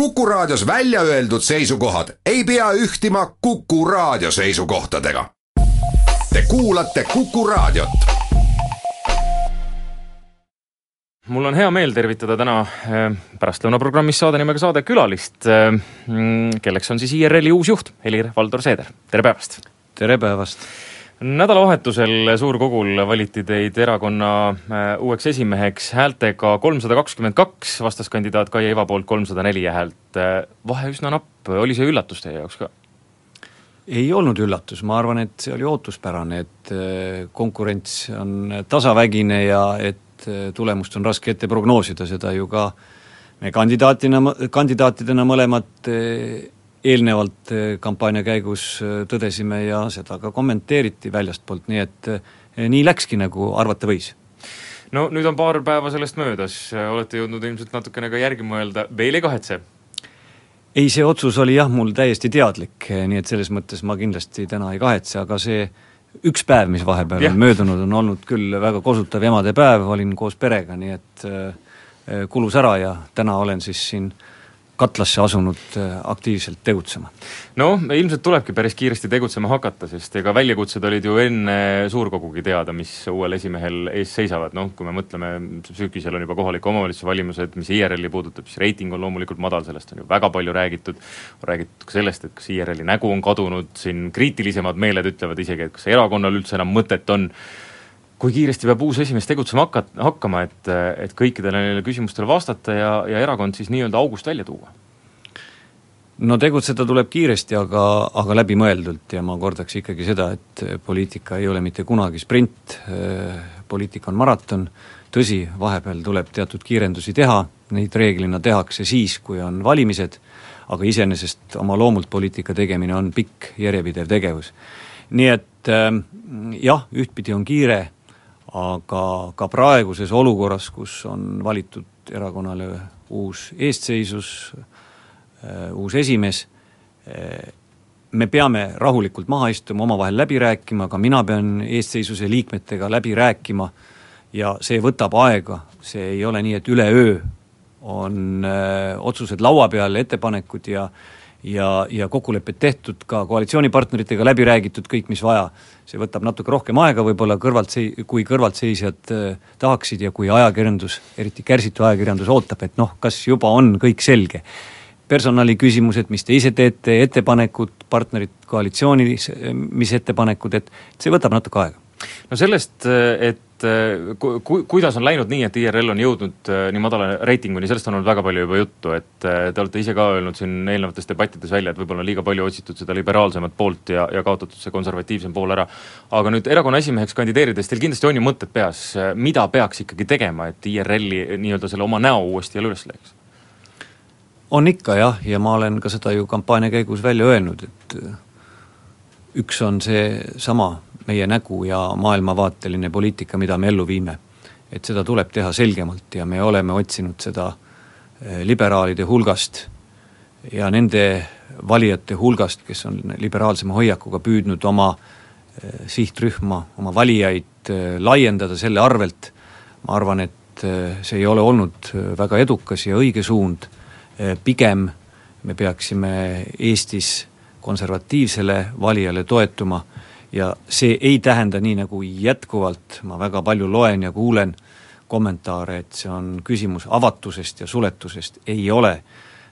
Kuku Raadios välja öeldud seisukohad ei pea ühtima Kuku Raadio seisukohtadega. Te kuulate Kuku Raadiot. mul on hea meel tervitada täna äh, pärastlõunaprogrammis saade nimega Saade külalist, äh, mm, kelleks on siis IRL-i uus juht, Helir-Valdor Seeder, tere päevast! tere päevast! Nädalavahetusel Suurkogul valiti teid erakonna äh, uueks esimeheks häältega kolmsada kakskümmend kaks, vastaskandidaat Kaie Iva poolt kolmsada neli häält. vahe üsna napp, oli see üllatus teie jaoks ka? ei olnud üllatus, ma arvan, et see oli ootuspärane, et konkurents on tasavägine ja et tulemust on raske ette prognoosida, seda ju ka me kandidaatina, kandidaatidena mõlemad eelnevalt kampaania käigus tõdesime ja seda ka kommenteeriti väljastpoolt, nii et nii läkski, nagu arvata võis no nüüd on paar päeva sellest möödas, olete jõudnud ilmselt natukene ka järgi mõelda, veel ei kahetse? ei, see otsus oli jah, mul täiesti teadlik, nii et selles mõttes ma kindlasti täna ei kahetse, aga see üks päev, mis vahepeal yeah. on möödunud, on olnud küll väga kosutav emadepäev, olin koos perega, nii et kulus ära ja täna olen siis siin äh, katlasse asunud äh, aktiivselt tegutsema? noh, ilmselt tulebki päris kiiresti tegutsema hakata, sest ega väljakutsed olid ju enne suurkogugi teada, mis uuel esimehel ees seisavad, noh kui me mõtleme, sügisel on juba kohaliku omavalitsuse valimised, mis IRL-i puudutab, siis reiting on loomulikult madal, sellest on ju väga palju räägitud, räägitud ka sellest, et kas IRL-i nägu on kadunud, siin kriitilisemad meeled ütlevad isegi, et kas erakonnal üldse enam mõtet on, kui kiiresti peab uus esimees tegutsema hakka-, hakkama, et, et kõikidele neile küsimustele vastata ja, ja erakond siis nii-öelda august välja tuua? no tegutseda tuleb kiiresti, aga, aga läbimõeldult. Ja ma kordaks ikkagi seda, et poliitika ei ole mitte kunagi sprint, poliitika on maraton, tõsi, vahepeal tuleb teatud kiirendusi teha, neid reeglina tehakse siis, kui on valimised, aga iseenesest oma loomult poliitika tegemine on pikk järjepidev tegevus. nii et jah, ühtpidi on kiire aga ka praeguses olukorras, kus on valitud erakonnale uus eestseisus, äh, uus esimees, äh, me peame rahulikult maha istuma, omavahel läbi rääkima, ka mina pean eestseisuse liikmetega läbi rääkima. Ja see võtab aega, see ei ole nii, et üleöö on öö, äh, otsused laua peal, ettepanekud ja ja, ja kokkulepped tehtud, ka koalitsioonipartneritega läbi räägitud, kõik, mis vaja. see võtab natuke rohkem aega võib-olla kõrvalt sei-, kui kõrvaltseisjad äh, tahaksid ja kui ajakirjandus, eriti kärsitu ajakirjandus ootab, et noh, kas juba on kõik selge. personali küsimused, mis te ise teete, ettepanekud, partnerid koalitsioonis, mis ettepanekud, et see võtab natuke aega no sellest, et ku-, ku-, kuidas on läinud nii, et IRL on jõudnud äh, nii madala reitinguni, sellest on olnud väga palju juba juttu, et äh, te olete ise ka öelnud siin eelnevates debattides välja, et võib-olla on liiga palju otsitud seda liberaalsemat poolt ja, ja kaotatud see konservatiivsem pool ära. aga nüüd erakonna esimeheks kandideerides, teil kindlasti on ju mõtted peas, mida peaks ikkagi tegema, et IRL-i nii-öelda selle oma näo uuesti jälle üles leiaks? on ikka jah, ja ma olen ka seda ju kampaania käigus välja öelnud, et üks on seesama meie nägu ja maailmavaateline poliitika, mida me ellu viime. et seda tuleb teha selgemalt ja me oleme otsinud seda eh, liberaalide hulgast ja nende valijate hulgast, kes on liberaalsema hoiakuga püüdnud oma eh, sihtrühma, oma valijaid eh, laiendada selle arvelt, ma arvan, et see ei ole olnud väga edukas ja õige suund, pigem me peaksime Eestis konservatiivsele valijale toetuma ja see ei tähenda, nii nagu jätkuvalt ma väga palju loen ja kuulen kommentaare, et see on küsimus avatusest ja suletusest, ei ole.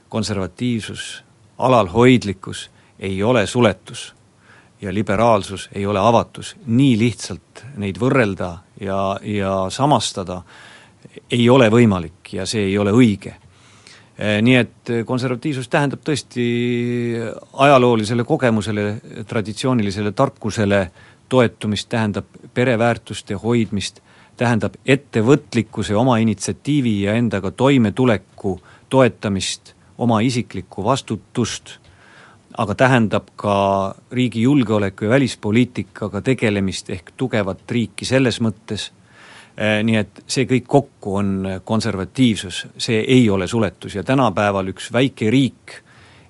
konservatiivsus, alalhoidlikkus ei ole suletus. Ja liberaalsus ei ole avatus, nii lihtsalt neid võrrelda ja, ja samastada ei ole võimalik ja see ei ole õige nii et eh, konservatiivsus tähendab tõesti ajaloolisele kogemusele, traditsioonilisele tarkusele toetumist, tähendab pereväärtuste hoidmist, tähendab ettevõtlikkuse, oma initsiatiivi ja endaga toimetuleku toetamist, oma isiklikku vastutust, aga tähendab ka riigi julgeoleku ja välispoliitikaga tegelemist ehk tugevat riiki selles mõttes Äh, nii et see kõik kokku on konservatiivsus, see ei ole suletus ja tänapäeval üks väike riik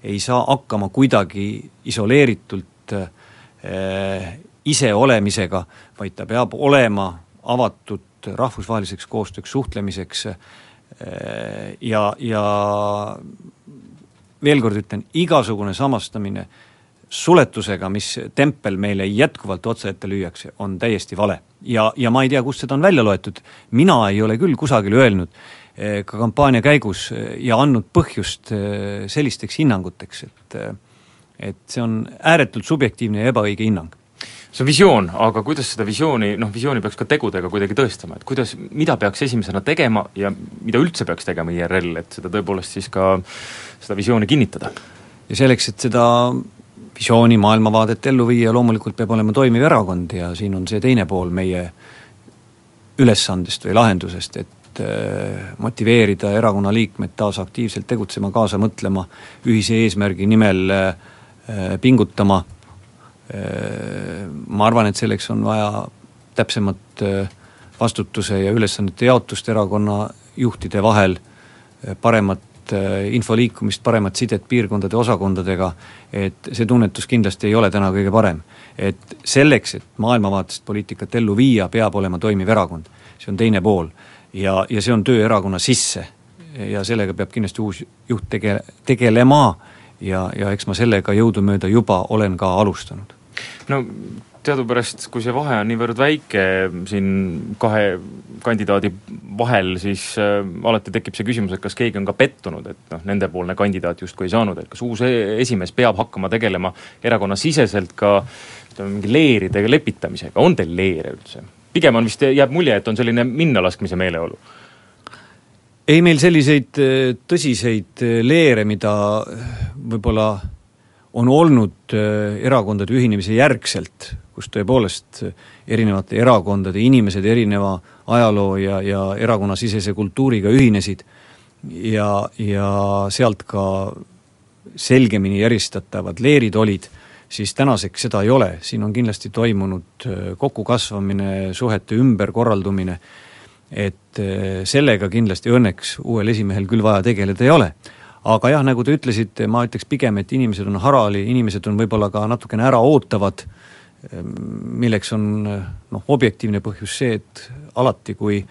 ei saa hakkama kuidagi isoleeritult äh, iseolemisega, vaid ta peab olema avatud rahvusvaheliseks koostööks, suhtlemiseks äh, ja, ja veel kord ütlen, igasugune samastamine suletusega, mis tempel meile jätkuvalt otsa ette lüüakse, on täiesti vale. ja, ja ma ei tea, kust seda on välja loetud, mina ei ole küll kusagil öelnud eh, ka kampaania käigus eh, ja andnud põhjust eh, sellisteks hinnanguteks, et et see on ääretult subjektiivne ja ebaõige hinnang see on visioon, aga kuidas seda visiooni, noh visiooni peaks ka tegudega kuidagi tõestama, et kuidas, mida peaks esimesena tegema ja mida üldse peaks tegema IRL, et seda tõepoolest siis ka, seda visiooni kinnitada? ja selleks, et seda visiooni, maailmavaadet ellu viia, loomulikult peab olema toimiv erakond ja siin on see teine pool meie ülesandest või lahendusest, et äh, motiveerida erakonna liikmed taas aktiivselt tegutsema, kaasa mõtlema, ühise eesmärgi nimel äh, pingutama, äh, ma arvan, et selleks on vaja täpsemat vastutuse ja ülesannete jaotust erakonna juhtide vahel, paremat info liikumist, paremat sidet piirkondade osakondadega, et see tunnetus kindlasti ei ole täna kõige parem. et selleks, et maailmavaatest poliitikat ellu viia, peab olema toimiv erakond, see on teine pool. ja, ja see on töö erakonna sisse ja sellega peab kindlasti uus juht tege-, tegelema ja, ja eks ma sellega jõudumööda juba olen ka alustanud. no teadupärast, kui see vahe on niivõrd väike siin kahe kandidaadi vahel, siis äh, alati tekib see küsimus, et kas keegi on ka pettunud, et noh, nendepoolne kandidaat justkui ei saanud, et kas uus e-, esimees peab hakkama tegelema erakonnasiseselt ka ütleme, mingi leeridega lepitamisega, on teil leere üldse? pigem on vist, jääb mulje, et on selline minnalaskmise meeleolu ei, meil selliseid äh, tõsiseid äh, leere, mida võib-olla on olnud erakondade ühinemise järgselt kus tõepoolest erinevate erakondade inimesed erineva ajaloo ja, ja erakonnasisese kultuuriga ühinesid ja, ja sealt ka selgemini eristatavad leerid olid, siis tänaseks seda ei ole, siin on kindlasti toimunud äh, kokkukasvamine, suhete ümberkorraldumine, et äh, sellega kindlasti õnneks uuel esimehel küll vaja tegeleda ei ole. Aga jah, nagu te ütlesite, ma ütleks pigem, et inimesed on harali, inimesed on võib-olla ka natukene äraootavad äh, milleks on noh, objektiivne põhjus see, et alati, kui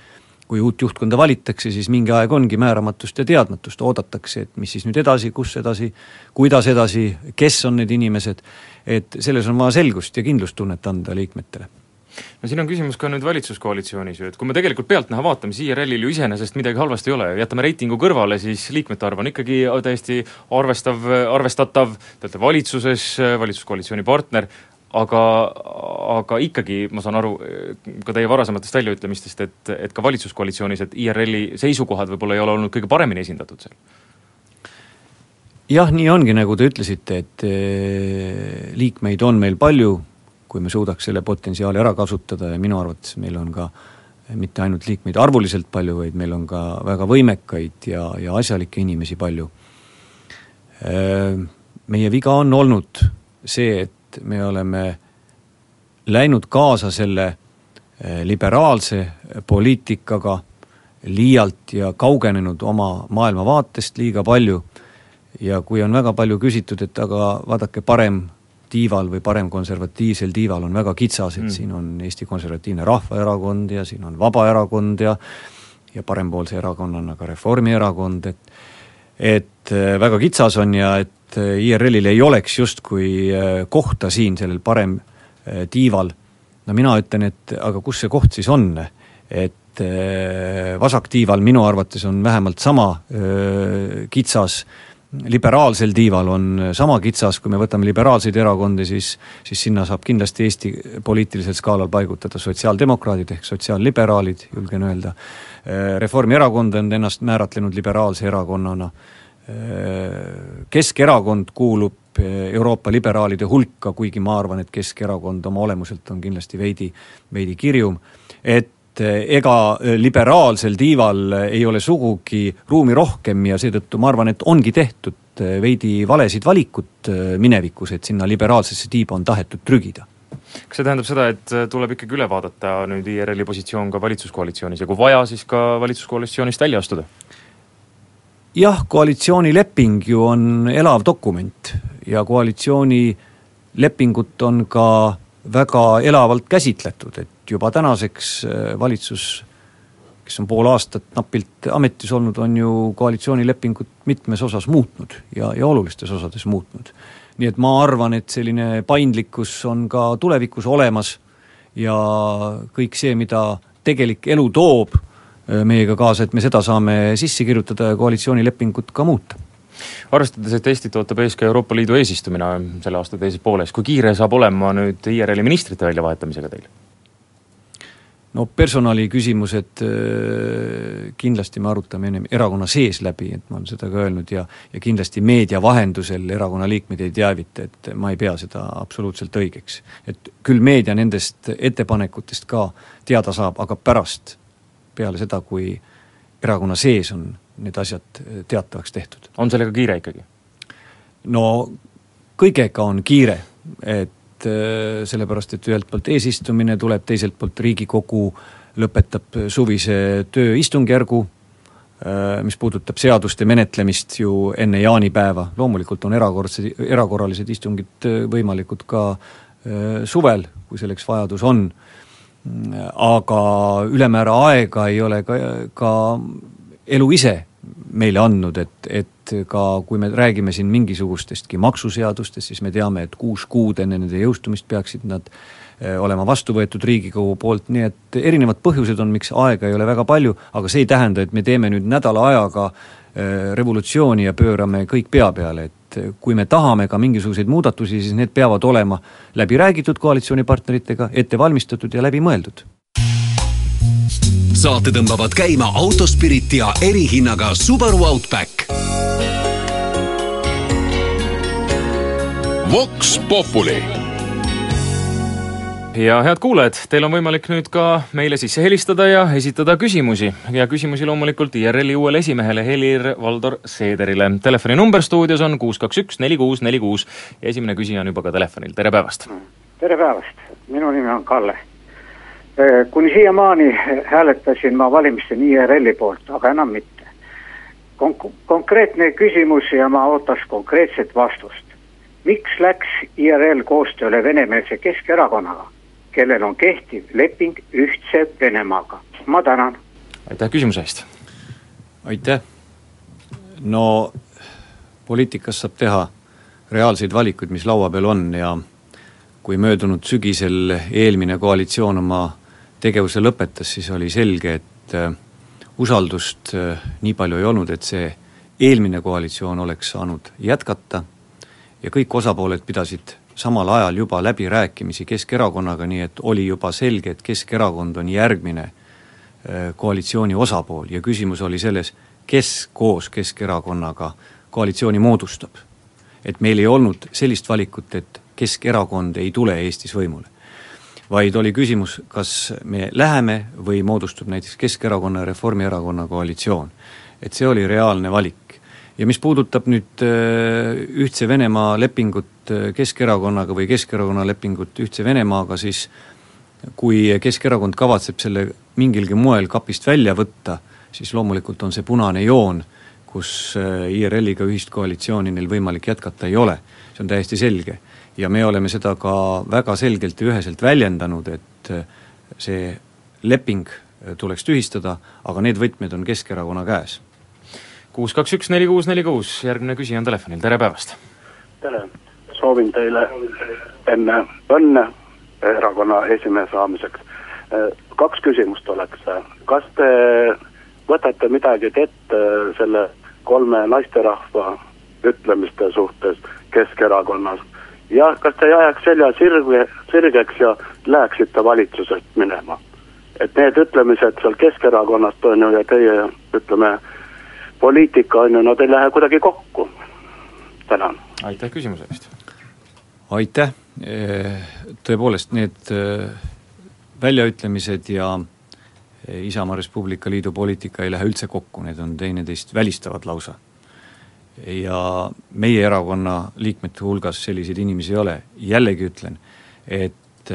kui uut juhtkonda valitakse, siis mingi aeg ongi määramatust ja teadmatust, oodatakse, et mis siis nüüd edasi, kus edasi, kuidas edasi, kes on need inimesed, et selles on vaja selgust ja kindlustunnet anda liikmetele. No siin on küsimus ka nüüd valitsuskoalitsioonis ju, et kui me tegelikult pealtnäha vaatame, siis IRL-il ju iseenesest midagi halvasti ei ole, jätame reitingu kõrvale, siis liikmete arv on ikkagi täiesti arvestav, arvestatav, te olete valitsuses, valitsuskoalitsiooni partner, aga, aga ikkagi ma saan aru ka teie varasematest väljaütlemistest, et, et ka valitsuskoalitsioonis, et IRL-i seisukohad võib-olla ei ole olnud kõige paremini esindatud seal? jah, nii ongi, nagu te ütlesite, et eh, liikmeid on meil palju, kui me suudaks selle potentsiaali ära kasutada ja minu arvates meil on ka mitte ainult liikmeid arvuliselt palju, vaid meil on ka väga võimekaid ja, ja asjalikke inimesi palju. Eh, meie viga on olnud see, et et me oleme läinud kaasa selle eh, liberaalse poliitikaga liialt ja kaugenenud oma maailmavaatest liiga palju ja kui on väga palju küsitud, et aga vaadake, parem tiival või paremkonservatiivsel tiival on väga kitsas, et mm. siin on Eesti Konservatiivne Rahvaerakond ja siin on Vabaerakond ja ja parempoolse erakonnana ka Reformierakond, et et eh, väga kitsas on ja et et äh, IRL-il ei oleks justkui äh, kohta siin sellel parem äh, tiival, no mina ütlen, et aga kus see koht siis on, et vasaktiival minu arvates on vähemalt sama kitsas, liberaalsel tiival on sama kitsas, kui me võtame liberaalseid erakondi, siis siis sinna saab kindlasti Eesti poliitilisel skaalal paigutada sotsiaaldemokraadid ehk sotsiaalliberaalid, julgen öelda, Reformierakond on ennast määratlenud liberaalse erakonnana, Keskerakond kuulub Euroopa liberaalide hulka, kuigi ma arvan, et Keskerakond oma olemuselt on kindlasti veidi, veidi kirjum, et ega liberaalsel tiival ei ole sugugi ruumi rohkem ja seetõttu ma arvan, et ongi tehtud veidi valesid valikud minevikus, et sinna liberaalsesse tiiba on tahetud trügida kas see tähendab seda, et tuleb ikkagi üle vaadata nüüd IRL-i positsioon ka valitsuskoalitsioonis ja kui vaja, siis ka valitsuskoalitsioonist välja astuda? Jah, koalitsioonileping ju on elav dokument ja koalitsioonilepingut on ka väga elavalt käsitletud, et juba tänaseks äh, valitsus kes on pool aastat napilt ametis olnud, on ju koalitsioonilepingut mitmes osas muutnud ja, ja olulistes osades muutnud. nii et ma arvan, et selline paindlikkus on ka tulevikus olemas ja kõik see, mida tegelik elu toob meiega kaasa, et me seda saame sisse kirjutada ja koalitsioonilepingut ka muuta arvestades, et Eestit ootab ees ka Euroopa Liidu eesistumine selle aasta teises pooles, kui kiire saab olema nüüd IRL-i ministrite väljavahetamisega teil? no personali küsimused kindlasti me arutame ennem erakonna sees läbi, et ma olen seda ka öelnud ja ja kindlasti meedia vahendusel erakonna liikmeid ei teavita, et ma ei pea seda absoluutselt õigeks. et küll meedia nendest ettepanekutest ka teada saab, aga pärast, peale seda, kui erakonna sees on need asjad teatavaks tehtud. on sellega kiire ikkagi? no kõigega on kiire, et äh, sellepärast, et ühelt poolt eesistumine tuleb, teiselt poolt Riigikogu lõpetab suvise tööistungjärgu, äh, mis puudutab seaduste menetlemist ju enne jaanipäeva, loomulikult on erakordse, erakorralised istungid võimalikud ka suvel, kui selleks vajadus on, aga ülemäära aega ei ole ka, ka elu ise meile andnud, et, et ka kui me räägime siin mingisugustestki maksuseadustest, siis me teame, et kuus kuud enne nende jõustumist peaksid nad eh, olema vastu võetud Riigikogu poolt, nii et erinevad põhjused on, miks aega ei ole väga palju, aga see ei tähenda, et me teeme nüüd nädala ajaga eh, revolutsiooni ja pöörame kõik pea peale, et kui me tahame ka mingisuguseid muudatusi, siis need peavad olema läbi räägitud koalitsioonipartneritega, ette valmistatud ja läbi mõeldud saate tõmbavad käima Autospirit ja erihinnaga Subaru Outback. Vox Populi ja head kuulajad, teil on võimalik nüüd ka meile sisse helistada ja esitada küsimusi ja küsimusi loomulikult IRL-i uuele esimehele Helir-Valdor Seederile. telefoninumber stuudios on kuus, kaks, üks, neli, kuus, neli, kuus ja esimene küsija on juba ka telefonil, tere päevast! tere päevast, minu nimi on Kalle Äh, kuni siiamaani hääletasin ma valimistel IRL-i poolt, aga enam mitte. Kon-, konkreetne küsimus ja ma ootaks konkreetset vastust. miks läks IRL koostööle venemeelse Keskerakonnaga, kellel on kehtiv leping Ühtse Venemaaga? ma tänan. aitäh küsimuse eest! aitäh! no poliitikas saab teha reaalseid valikuid, mis laua peal on ja kui möödunud sügisel eelmine koalitsioon oma tegevuse lõpetas, siis oli selge, et äh, usaldust äh, nii palju ei olnud, et see eelmine koalitsioon oleks saanud jätkata ja kõik osapooled pidasid samal ajal juba läbirääkimisi Keskerakonnaga, nii et oli juba selge, et Keskerakond on järgmine äh, koalitsiooni osapool ja küsimus oli selles, kes koos Keskerakonnaga koalitsiooni moodustab. et meil ei olnud sellist valikut, et Keskerakond ei tule Eestis võimule vaid oli küsimus, kas me läheme või moodustub näiteks Keskerakonna ja Reformierakonna koalitsioon. et see oli reaalne valik. Ja mis puudutab nüüd äh, Ühtse Venemaa lepingut äh, Keskerakonnaga või Keskerakonna lepingut Ühtse Venemaaga, siis kui Keskerakond kavatseb selle mingilgi moel kapist välja võtta, siis loomulikult on see punane joon, kus äh, IRL-iga ühist koalitsiooni neil võimalik jätkata ei ole, see on täiesti selge ja me oleme seda ka väga selgelt ja üheselt väljendanud, et see leping tuleks tühistada, aga need võtmed on Keskerakonna käes. Kuus, kaks, üks, neli, kuus, neli, kuus, järgmine küsija on telefonil, tere päevast! tere, soovin teile enne õnne erakonna esimehe saamiseks. Äh, kaks küsimust oleks, kas te võtate midagi ette selle kolme naisterahva ütlemiste suhtes Keskerakonnas ja kas te ei ajaks selja sirge, sirgeks ja läheksite valitsusest minema? et need ütlemised seal Keskerakonnast on ju ja teie ütleme, poliitika on ju, nad ei lähe kuidagi kokku. tänan. aitäh küsimuse eest. aitäh, tõepoolest need äh, väljaütlemised ja äh, Isamaa Res Publica Liidu poliitika ei lähe üldse kokku, need on teineteist välistavad lausa ja meie erakonna liikmete hulgas selliseid inimesi ei ole, jällegi ütlen, et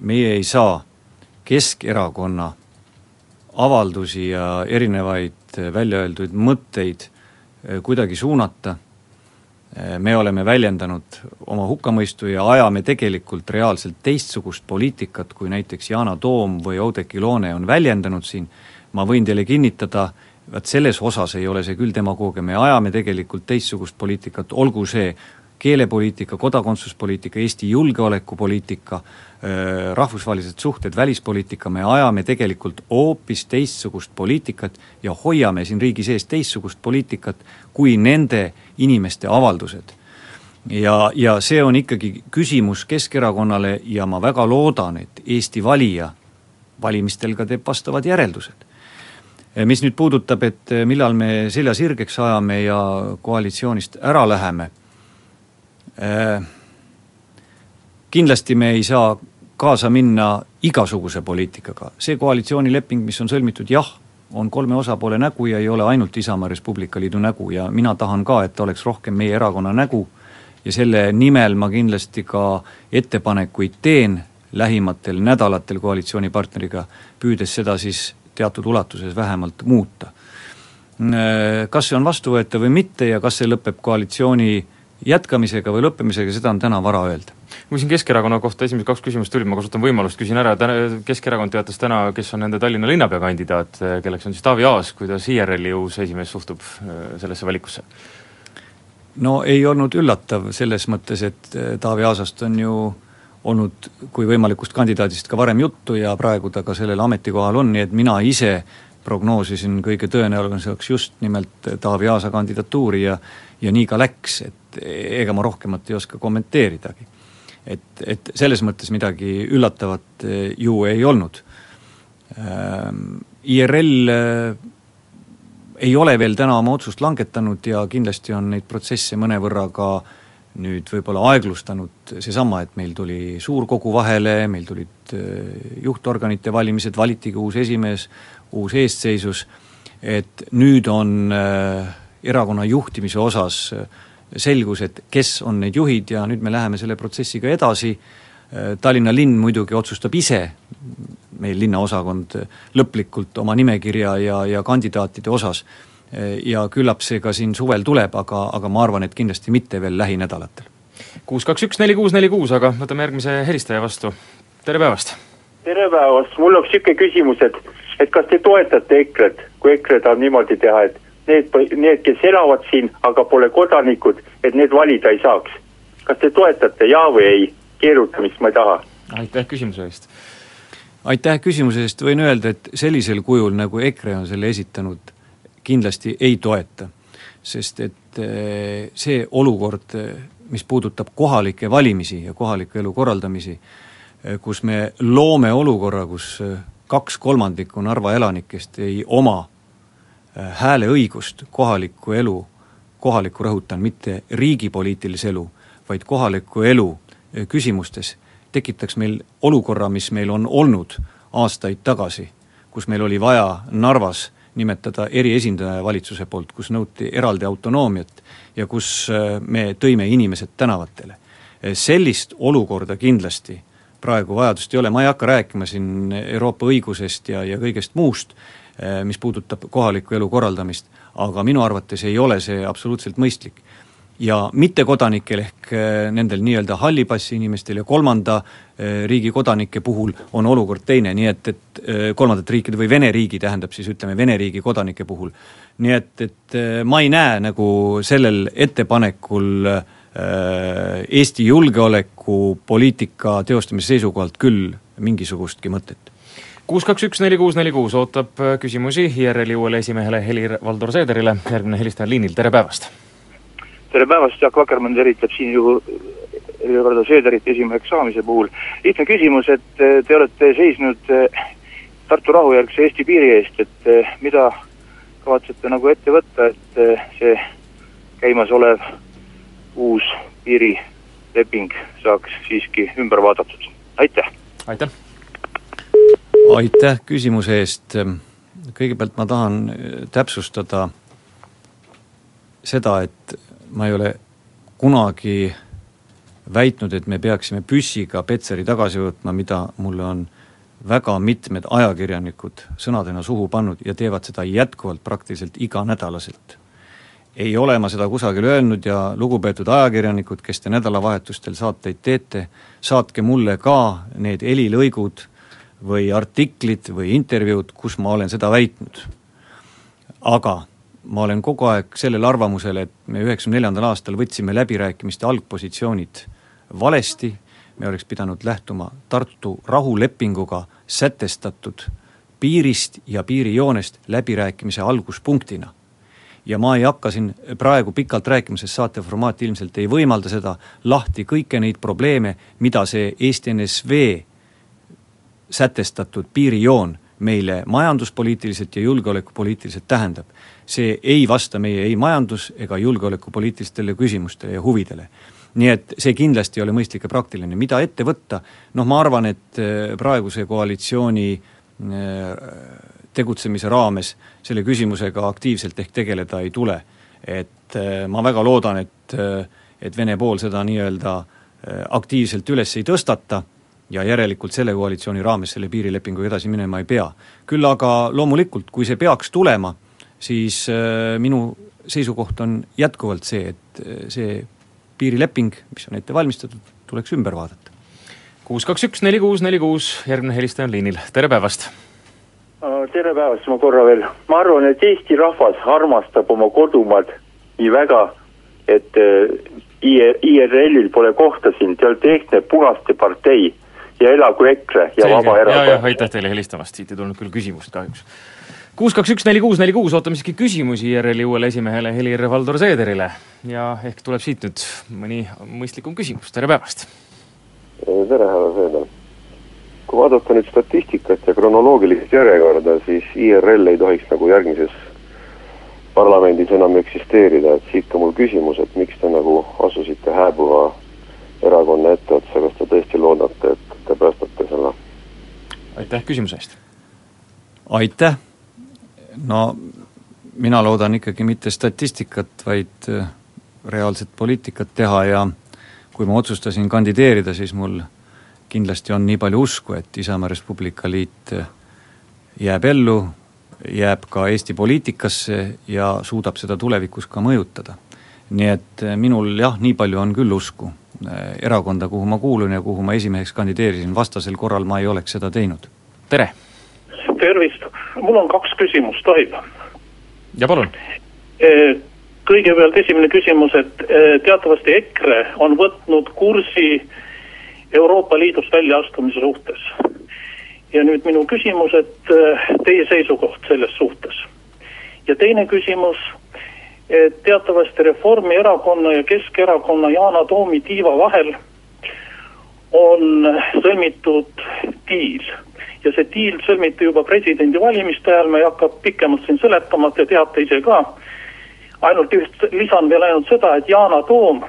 meie ei saa Keskerakonna avaldusi ja erinevaid äh, välja öeldud mõtteid äh, kuidagi suunata, me oleme väljendanud oma hukkamõistu ja ajame tegelikult reaalselt teistsugust poliitikat, kui näiteks Yana Toom või Oudekki Loone on väljendanud siin, ma võin teile kinnitada, vaat selles osas ei ole see küll demagoogia, me ajame tegelikult teistsugust poliitikat, olgu see keelepoliitika, kodakondsuspoliitika, Eesti julgeolekupoliitika, rahvusvahelised suhted, välispoliitika, me ajame tegelikult hoopis teistsugust poliitikat ja hoiame siin riigi sees teistsugust poliitikat kui nende inimeste avaldused. ja, ja see on ikkagi küsimus Keskerakonnale ja ma väga loodan, et Eesti valija valimistel ka teeb vastavad järeldused. mis nüüd puudutab, et millal me selja sirgeks ajame ja koalitsioonist ära läheme Äh, kindlasti me ei saa kaasa minna igasuguse poliitikaga, see koalitsioonileping, mis on sõlmitud, jah, on kolme osapoole nägu ja ei ole ainult Isamaa Res Publica Liidu nägu ja mina tahan ka, et ta oleks rohkem meie erakonna nägu ja selle nimel ma kindlasti ka ettepanekuid teen lähimatel nädalatel koalitsioonipartneriga, püüdes seda siis teatud ulatuses vähemalt muuta. Äh, kas see on vastuvõetav või mitte ja kas see lõpeb koalitsiooni jätkamisega või lõppemisega, seda on täna vara öelda. kui siin Keskerakonna kohta esimesed kaks küsimust tulid, ma kasutan võimalust, küsin ära, täna Keskerakond teatas täna, kes on nende Tallinna linnapea kandidaat, kelleks on siis Taavi Aas, kuidas IRL-i uus esimees suhtub äh, sellesse valikusse? no ei olnud üllatav selles mõttes, et äh, Taavi Aasast on ju olnud kui võimalikust kandidaadist ka varem juttu ja praegu ta ka sellel ametikohal on, nii et mina ise prognoosisin kõige tõenäolisemaks just nimelt Taavi Aasa kandidatuuri ja ja nii ka läks, et ega ma rohkemat ei oska kommenteeridagi. et, et selles mõttes midagi üllatavat eh, ju ei olnud. Ähm, IRL eh, ei ole veel täna oma otsust langetanud ja kindlasti on neid protsesse mõnevõrra ka nüüd võib-olla aeglustanud seesama, et meil tuli suurkogu vahele, meil tulid eh, juhtorganite valimised, valitigi uus esimees, uus eestseisus, et nüüd on erakonna juhtimise osas äh, selgus, et kes on need juhid ja nüüd me läheme selle protsessiga edasi, Tallinna linn muidugi otsustab ise, meil linnaosakond, lõplikult oma nimekirja ja, ja kandidaatide osas, ja küllap see ka siin suvel tuleb, aga, aga ma arvan, et kindlasti mitte veel lähinädalatel. kuus, kaks, üks, neli, kuus, neli, kuus, aga võtame järgmise helistaja vastu, tere päevast! tere päevast, mul oleks niisugune küsimus, et et kas te toetate EKRE-t, kui EKRE tahab niimoodi teha, et need, need, kes elavad siin, aga pole kodanikud, et need valida ei saaks. kas te toetate jaa või ei? keerutamist ma ei taha. aitäh küsimuse eest. aitäh küsimuse eest, võin öelda, et sellisel kujul, nagu EKRE on selle esitanud, kindlasti ei toeta. sest et eh, see olukord, eh, mis puudutab kohalikke valimisi ja kohaliku elu korraldamisi, eh, kus me loome olukorra, kus kaks kolmandikku Narva elanikest ei oma hääleõigust kohalikku elu, kohalikku rõhutan, mitte riigi poliitilise elu, vaid kohaliku elu äh, küsimustes, tekitaks meil olukorra, mis meil on olnud aastaid tagasi, kus meil oli vaja Narvas nimetada eriesindaja valitsuse poolt, kus nõuti eraldi autonoomiat ja kus äh, me tõime inimesed tänavatele. sellist olukorda kindlasti praegu vajadust ei ole, ma ei hakka rääkima siin Euroopa õigusest ja, ja kõigest muust, mis puudutab kohaliku elu korraldamist, aga minu arvates ei ole see absoluutselt mõistlik. ja mittekodanikel ehk eh, nendel nii-öelda halli passi inimestel ja kolmanda eh, riigi kodanike puhul on olukord teine, nii et, et kolmandate riikide või Vene riigi, tähendab siis ütleme, Vene riigi kodanike puhul. nii et, et ma ei näe nagu sellel ettepanekul Eesti julgeolekupoliitika teostamise seisukohalt küll mingisugustki mõtet kuus, kaks, üks, neli, kuus, neli, kuus ootab äh, küsimusi IRL-i uuele esimehele Helir-Valdor Seederile, järgmine helistaja liinil, tere päevast! tere päevast, Jaak Lakermann tervitab siin ju Helir-Valdor Seederit esimeheks saamise puhul. lihtne küsimus, et äh, te olete seisnud äh, Tartu rahujärgse Eesti piiri eest, et mida kavatsete nagu ette võtta, et see käimasolev uus piirileping saaks siiski ümber vaadatud, aitäh! aitäh! Aitäh küsimuse eest, kõigepealt ma tahan äh, täpsustada seda, et ma ei ole kunagi väitnud, et me peaksime püssiga Petseri tagasi võtma, mida mulle on väga mitmed ajakirjanikud sõnadena suhu pannud ja teevad seda jätkuvalt praktiliselt iganädalaselt. ei ole ma seda kusagil öelnud ja lugupeetud ajakirjanikud, kes te nädalavahetustel saateid teete, saatke mulle ka need helilõigud või artiklid või intervjuud, kus ma olen seda väitnud. aga ma olen kogu aeg sellel arvamusel, et me üheksakümne neljandal aastal võtsime läbirääkimiste algpositsioonid valesti, me oleks pidanud lähtuma Tartu rahulepinguga sätestatud piirist ja piirijoonest läbirääkimise alguspunktina. ja ma ei hakka siin praegu pikalt rääkima, sest saate formaat ilmselt ei võimalda seda, lahti kõiki neid probleeme, mida see Eesti NSV sätestatud piirijoon meile majanduspoliitiliselt ja julgeolekupoliitiliselt tähendab. see ei vasta meie ei majandus- ega julgeolekupoliitilistele küsimustele ja huvidele nii et see kindlasti ei ole mõistlik ja praktiline, mida ette võtta, noh ma arvan, et äh, praeguse koalitsiooni äh, tegutsemise raames selle küsimusega aktiivselt ehk tegeleda ei tule. et äh, ma väga loodan, et, et Vene pool seda nii-öelda aktiivselt üles ei tõstata ja järelikult selle koalitsiooni raames selle piirilepinguga edasi minema ei pea. küll aga loomulikult, kui see peaks tulema, siis minu seisukoht on jätkuvalt see, et see piirileping, mis on ette valmistatud, tuleks ümber vaadata. kuus, kaks, üks, neli, kuus, neli, kuus, järgmine helistaja on liinil, tere päevast! tere päevast, ma korra veel, ma arvan, et Eesti rahvas armastab oma kodumaad nii väga, et IRL-il pole kohta siin, te olete ehtne punaste partei ja elagu EKRE ja Vabaerakond. aitäh teile helistamast, siit ei tulnud küll küsimust kahjuks. Kuus, kaks, üks, neli, kuus, neli, kuus, ootame siiski küsimusi IRL-i uuele esimehele Helir-Valdor Seederile. Ja ehk tuleb siit nüüd mõni mõistlikum küsimus, tere päevast! tere, härra Seeder! kui vaadata nüüd statistikat ja kronoloogilist järjekorda, siis IRL ei tohiks nagu järgmises parlamendis enam eksisteerida, et siit ka mul küsimus, et miks te nagu asusite hääbuva erakonna etteotsa, kas te tõesti loodate, et te päästate selle? aitäh küsimuse eest! aitäh! no mina loodan ikkagi mitte statistikat, vaid äh, reaalset poliitikat teha ja kui ma otsustasin kandideerida, siis mul kindlasti on nii palju usku, et Isamaa Res Publica liit äh, jääb ellu, jääb ka Eesti poliitikasse ja suudab seda tulevikus ka mõjutada. nii et äh, minul jah, nii palju on küll usku erakonda, kuhu ma kuulun ja kuhu ma esimeheks kandideerisin, vastasel korral ma ei oleks seda teinud. tere! tervist, mul on kaks küsimust, tohib? ja palun. E, kõigepealt esimene küsimus, et e, teatavasti EKRE on võtnud kursi Euroopa Liidust väljaastumise suhtes. ja nüüd minu küsimus, et e, teie seisukoht selles suhtes. ja teine küsimus, teatavasti Reformierakonna ja Keskerakonna Yana Toomi tiiva vahel on sõlmitud diil ja see diil sõlmiti juba presidendivalimiste ajal, ma ei hakka pikemalt siin seletama, te teate ise ka. ainult üht, lisan veel ainult seda, et Yana Toom,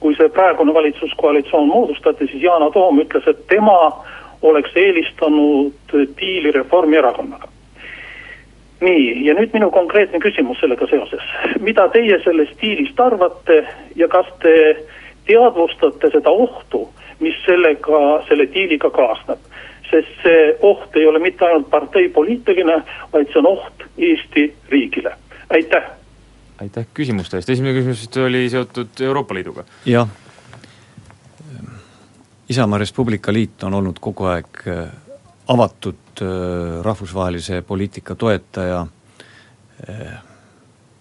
kui see praegune valitsuskoalitsioon moodustati, siis Yana Toom ütles, et tema oleks eelistanud diili Reformierakonnaga. Nii, ja nüüd minu konkreetne küsimus sellega seoses. mida teie sellest diilist arvate ja kas te teadvustate seda ohtu, mis sellega, selle diiliga kaasneb? sest see oht ei ole mitte ainult parteipoliitiline, vaid see on oht Eesti riigile. aitäh! aitäh küsimuste eest, esimene küsimus oli seotud Euroopa Liiduga. jah, Isamaa Res Publica liit on olnud kogu aeg avatud äh, rahvusvahelise poliitika toetaja, äh,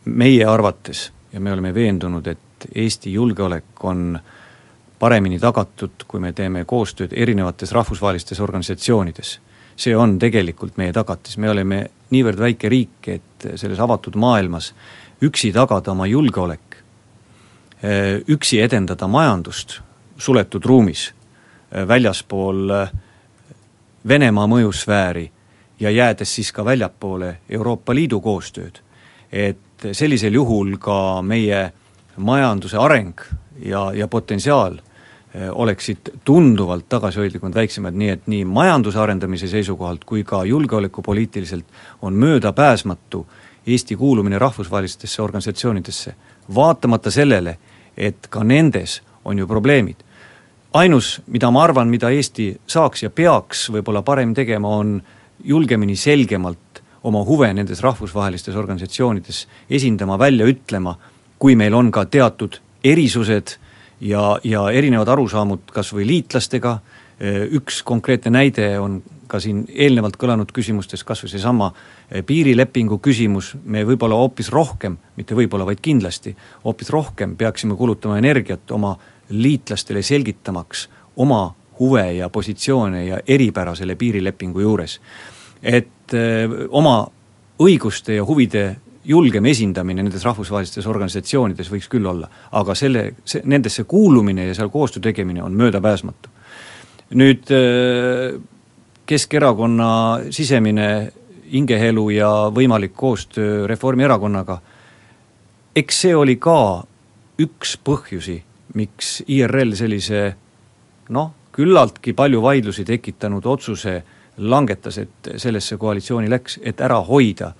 meie arvates ja me oleme veendunud, et Eesti julgeolek on äh, paremini tagatud, kui me teeme koostööd erinevates rahvusvahelistes organisatsioonides. see on tegelikult meie tagatis, me oleme niivõrd väike riik, et selles avatud maailmas üksi tagada oma julgeolek, üksi edendada majandust suletud ruumis, väljaspool Venemaa mõjusfääri ja jäädes siis ka väljapoole Euroopa Liidu koostööd, et sellisel juhul ka meie majanduse areng ja, ja potentsiaal Eh, oleksid tunduvalt tagasihoidlikumad, väiksemad, nii et nii majanduse arendamise seisukohalt kui ka julgeolekupoliitiliselt on möödapääsmatu Eesti kuulumine rahvusvahelistesse organisatsioonidesse, vaatamata sellele, et ka nendes on ju probleemid. Ainus, mida ma arvan, mida Eesti saaks ja peaks võib-olla parem tegema, on julgemini, selgemalt oma huve nendes rahvusvahelistes organisatsioonides esindama, välja ütlema kui meil on ka teatud erisused ja, ja erinevad arusaamud kas või liitlastega, üks konkreetne näide on ka siin eelnevalt kõlanud küsimustes, kas või seesama piirilepingu küsimus, me võib-olla hoopis rohkem, mitte võib-olla, vaid kindlasti, hoopis rohkem peaksime kulutama energiat oma liitlastele selgitamaks oma huve ja positsioone ja eripära selle piirilepingu juures. et öö, oma õiguste ja huvide julgem esindamine nendes rahvusvahelistes organisatsioonides võiks küll olla, aga selle, see, nendesse kuulumine ja seal koostöö tegemine on möödapääsmatu. nüüd Keskerakonna sisemine hingeelu ja võimalik koostöö Reformierakonnaga, eks see oli ka üks põhjusi, miks IRL sellise noh, küllaltki palju vaidlusi tekitanud otsuse langetas, et sellesse koalitsiooni läks, et ära hoida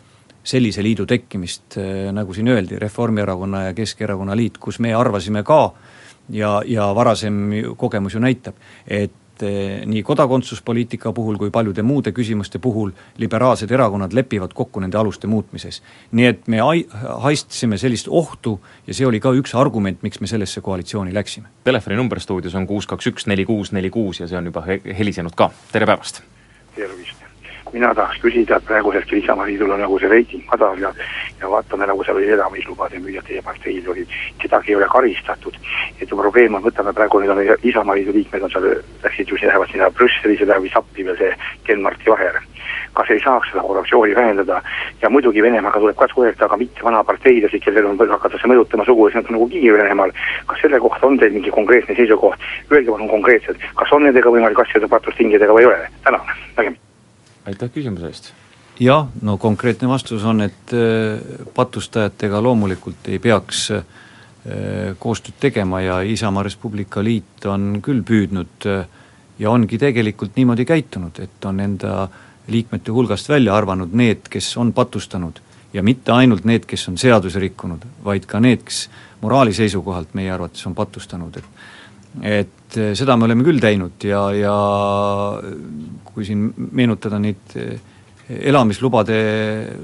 sellise liidu tekkimist, äh, nagu siin öeldi, Reformierakonna ja Keskerakonna liit, kus me arvasime ka ja, ja varasem kogemus ju näitab, et äh, nii kodakondsuspoliitika puhul kui paljude muude küsimuste puhul liberaalsed erakonnad lepivad kokku nende aluste muutmises. nii et me ai-, haistsime sellist ohtu ja see oli ka üks argument, miks me sellesse koalitsiooni läksime. telefoninumber stuudios on kuus kaks üks neli kuus neli kuus ja see on juba he-, helisenud ka, tere päevast! tervist! Mina tahaks küsida, et praegu hetkel Isamaaliidul on nagu see reiting madal ja ja vaatame, nagu seal oli elamislubade müüjad, teie parteil olid, kedagi ei ole karistatud. et probleem on, võtame praegu, nüüd on Isamaaliidu liikmed on seal, läksid ju, lähevad sinna Brüsselis ja läheb vist appi veel see Ken-Marti Vaher. kas ei saaks seda korruptsiooni vähendada ja muidugi Venemaaga tuleb ka suhelda, aga mitte vana parteidesid, kellel on, hakatakse mõjutama sugulasi, nad on nagu kiir Venemaal. kas selle kohta on teil mingi konkreetne seisukoht, öelge palun konkreetselt, kas on nendega võimalik asjade patustingidega või ei ole, tänan, nägemist aitäh küsimuse eest! jah, no konkreetne vastus on, et patustajatega loomulikult ei peaks koostööd tegema ja Isamaa Res Publica liit on küll püüdnud ja ongi tegelikult niimoodi käitunud, et on enda liikmete hulgast välja arvanud need, kes on patustanud ja mitte ainult need, kes on seadusi rikkunud, vaid ka need, kes moraali seisukohalt meie arvates on patustanud, et et seda me oleme küll teinud ja, ja kui siin meenutada neid elamislubade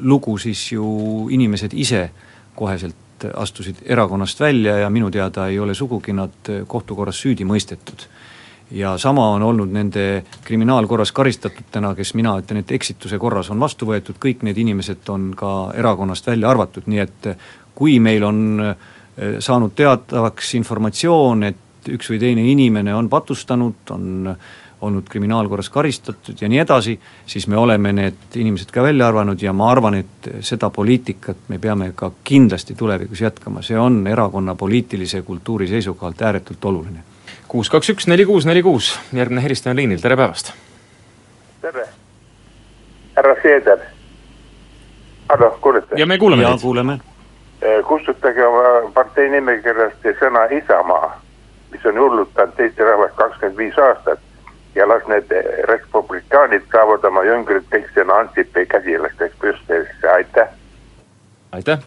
lugu, siis ju inimesed ise koheselt astusid erakonnast välja ja minu teada ei ole sugugi nad kohtukorras süüdi mõistetud. ja sama on olnud nende kriminaalkorras karistatutena, kes mina ütlen, et eksituse korras on vastu võetud, kõik need inimesed on ka erakonnast välja arvatud, nii et kui meil on saanud teatavaks informatsioon, et üks või teine inimene on patustanud, on olnud kriminaalkorras karistatud ja nii edasi, siis me oleme need inimesed ka välja arvanud ja ma arvan, et seda poliitikat me peame ka kindlasti tulevikus jätkama, see on erakonna poliitilise kultuuri seisukohalt ääretult oluline. kuus kaks üks neli kuus neli kuus, järgmine helistaja on liinil, tere päevast! tere! härra Seeder. hallo, kuulete? ja me kuuleme teid. kuuleme. kustutage oma partei nimekirjast sõna Isamaa mis on hullutanud Eesti rahvast kakskümmend viis aastat ja las need respublikaanid saavad oma jüngrid kõik sinna Ansipi käsilasteks Brüsselisse, aitäh. aitäh.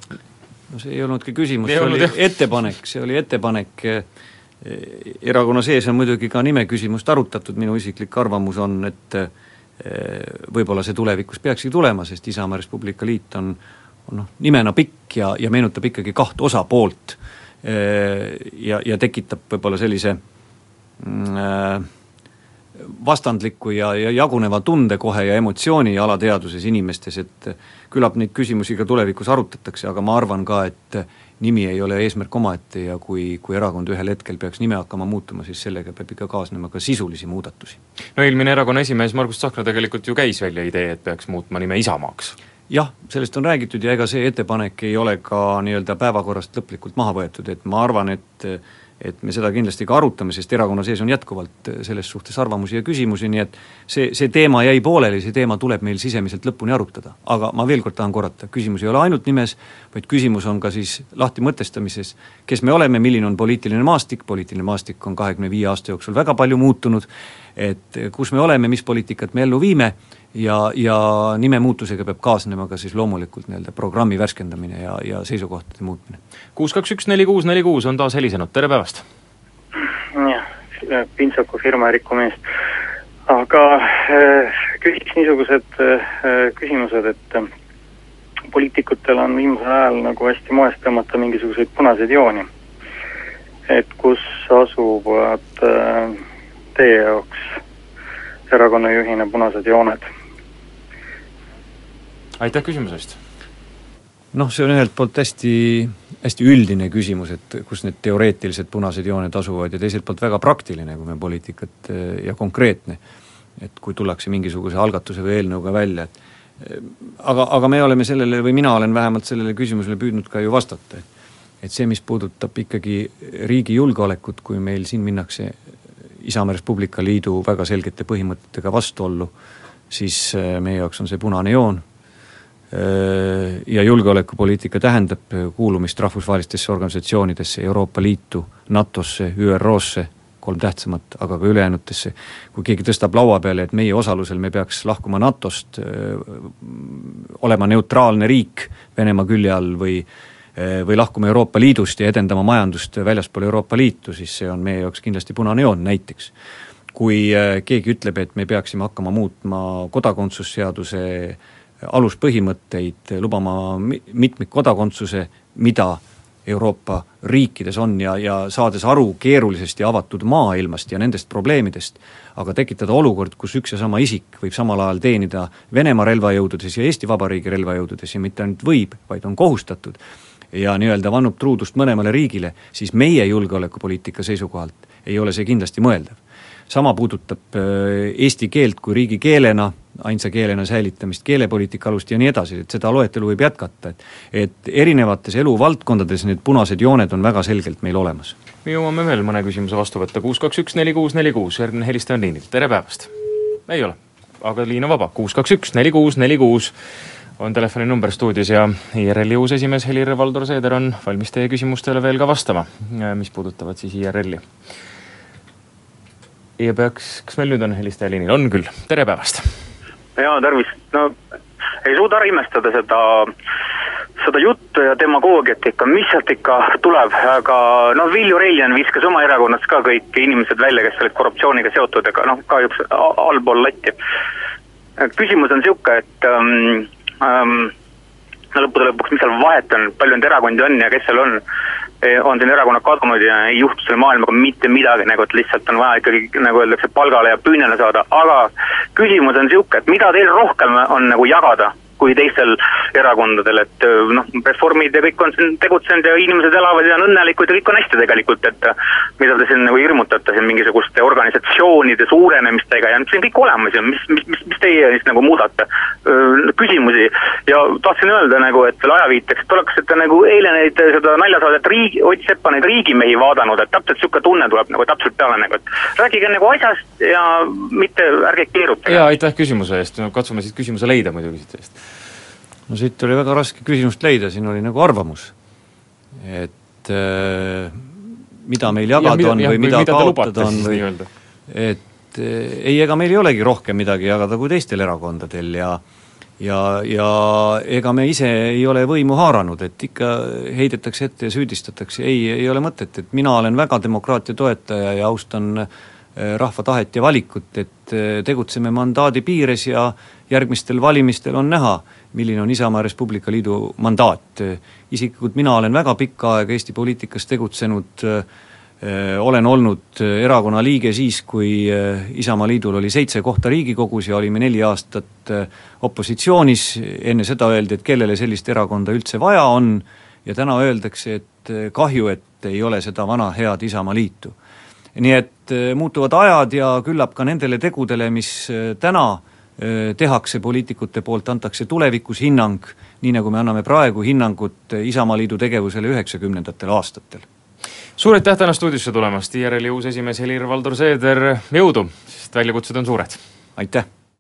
no see ei olnudki küsimus, see oli jah. ettepanek, see oli ettepanek erakonna sees on muidugi ka nime küsimust arutatud, minu isiklik arvamus on, et võib-olla see tulevikus peakski tulema, sest Isamaa Res Publica Liit on, on noh, nimena pikk ja, ja meenutab ikkagi kahte osapoolt ja, ja tekitab võib-olla sellise mm, äh, vastandliku ja, ja jaguneva tunde kohe ja emotsiooni alateadvuses inimestes, et küllap neid küsimusi ka tulevikus arutatakse, aga ma arvan ka, et nimi ei ole eesmärk omaette ja kui, kui erakond ühel hetkel peaks nime hakkama muutuma, siis sellega peab ikka kaasnema ka sisulisi muudatusi. no eelmine erakonna esimees Margus Tsahkna tegelikult ju käis välja idee, et peaks muutma nime Isamaaks jah, sellest on räägitud ja ega see ettepanek ei ole ka nii-öelda päevakorrast lõplikult maha võetud, et ma arvan, et et me seda kindlasti ka arutame, sest erakonna sees on jätkuvalt selles suhtes arvamusi ja küsimusi, nii et see, see teema jäi pooleli, see teema tuleb meil sisemiselt lõpuni arutada. aga ma veel kord tahan korrata, küsimus ei ole ainult nimes, vaid küsimus on ka siis lahti mõtestamises, kes me oleme, milline on poliitiline maastik, poliitiline maastik on kahekümne viie aasta jooksul väga palju muutunud, et kus me oleme, mis poliitikat me ellu viime ja, ja nimemuutusega peab kaasnema ka siis loomulikult nii-öelda programmi värskendamine ja, ja seisukohtade muutmine. kuus kaks üks neli kuus neli kuus on taas helisenud, tere päevast! jah, Pintsaku firma Eriko Mees. aga äh, küsiks niisugused äh, küsimused, et äh, poliitikutel on viimasel ajal nagu hästi moes tõmmata mingisuguseid punaseid jooni. et kus asuvad äh, teie jaoks erakonna juhina punased jooned? aitäh küsimuse eest! noh, see on ühelt poolt hästi, hästi üldine küsimus, et kus need teoreetilised punased jooned asuvad ja teiselt poolt väga praktiline, kui me poliitikat ja konkreetne. et kui tullakse mingisuguse algatuse või eelnõuga välja, et aga, aga me oleme sellele või mina olen vähemalt sellele küsimusele püüdnud ka ju vastata, et et see, mis puudutab ikkagi riigi julgeolekut, kui meil siin minnakse Isamaa Res Publica Liidu väga selgete põhimõtetega vastuollu, siis äh, meie jaoks on see punane joon. Äh, ja julgeolekupoliitika tähendab kuulumist rahvusvahelistesse organisatsioonidesse, Euroopa Liitu, NATO-sse, ÜRO-sse kolm tähtsamat, aga ka ülejäänutesse, kui keegi tõstab laua peale, et meie osalusel me peaks lahkuma NATO-st, olema neutraalne riik Venemaa külje all või või lahkuma Euroopa Liidust ja edendama majandust väljaspool Euroopa Liitu, siis see on meie jaoks kindlasti punane joon näiteks. kui keegi ütleb, et me peaksime hakkama muutma kodakondsusseaduse aluspõhimõtteid, lubama mitmikkodakondsuse, mida Euroopa riikides on ja, ja saades aru keerulisest ja avatud maailmast ja nendest probleemidest, aga tekitada olukord, kus üks ja sama isik võib samal ajal teenida Venemaa relvajõududes ja Eesti Vabariigi relvajõududes ja mitte ainult võib, vaid on kohustatud, ja nii-öelda vannub truudust mõlemale riigile, siis meie julgeolekupoliitika seisukohalt ei ole see kindlasti mõeldav. sama puudutab eesti keelt kui riigikeelena, ainsa keelena säilitamist, keelepoliitika alust ja nii edasi, et seda loetelu võib jätkata, et et erinevates eluvaldkondades need punased jooned on väga selgelt meil olemas. me jõuame veel mõne küsimuse vastu võtta, kuus kaks üks neli kuus neli kuus, järgmine helistaja on liinil, tere päevast! ei ole, aga liin on vaba, kuus kaks üks neli kuus neli kuus on telefoninumber stuudios ja IRL-i uus esimees Helir-Valdor Seeder on valmis teie küsimustele veel ka vastama, mis puudutavad siis IRL-i. ja peaks, kas meil nüüd on helistaja liinil, on küll, tere päevast! jaa, tervist, no ei suuda ära imestada seda, seda juttu ja demagoogiat ikka, mis sealt ikka tuleb, aga noh, Vilju Reiljan viskas oma erakonnast ka kõik inimesed välja, kes olid korruptsiooniga seotud, aga noh, kahjuks allpool latti. küsimus on niisugune, et ähm, ähm, no lõppude lõpuks, mis seal vahet on, palju neid erakondi on ja kes seal on, on siin erakonnad kadunud ja ei juhtu selle maailmaga mitte midagi, nagu et lihtsalt on vaja ikkagi, nagu öeldakse, palgale ja püünele saada, aga küsimus on niisugune, et mida teil rohkem on nagu jagada kui teistel erakondadel, et noh, reformid ja kõik on siin tegutsenud ja inimesed elavad ja on õnnelikud ja kõik on hästi tegelikult, et mida te siin nagu hirmutate siin mingisuguste organisatsioonide suurenemistega ja see on kõik olemas ju, mis, mis, mis, mis teie siis nagu muudate küsimusi. Ja tahtsin öelda nagu, et selle ajaviiteks, et oleksite nagu eile neid, seda naljasaadet Riigi, Ott Sepa neid riigimehi vaadanud, et täpselt niisugune tunne tuleb nagu täpselt peale nagu, et rääkige nagu asjast ja mitte ärge keerutage. jaa, aitäh küsimuse eest, no katsume siis küsimuse leida muidugi siit eest no siit oli väga raske küsimust leida, siin oli nagu arvamus. et äh, mida meil jagada ja, mida, on ja, või mida, mida kaotada on või et äh, ei, ega meil ei olegi rohkem midagi jagada kui teistel erakondadel ja ja, ja ega me ise ei ole võimu haaranud, et ikka heidetakse ette ja süüdistatakse, ei, ei ole mõtet, et mina olen väga demokraatia toetaja ja austan äh, rahva tahet ja valikut, et äh, tegutseme mandaadi piires ja järgmistel valimistel on näha, milline on Isamaa Res Publica Liidu mandaat. isiklikult mina olen väga pikka aega Eesti poliitikas tegutsenud, olen olnud erakonna liige siis, kui Isamaa Liidul oli seitse kohta Riigikogus ja olime neli aastat opositsioonis, enne seda öeldi, et kellele sellist erakonda üldse vaja on, ja täna öeldakse, et kahju, et ei ole seda vana head Isamaa Liitu. nii et muutuvad ajad ja küllap ka nendele tegudele, mis täna tehakse poliitikute poolt, antakse tulevikus hinnang, nii nagu me anname praegu hinnangut Isamaaliidu tegevusele üheksakümnendatel aastatel. suur aitäh täna stuudiosse tulemast, IRL-i uus esimees Helir-Valdor Seeder, jõudu, sest väljakutsed on suured! aitäh!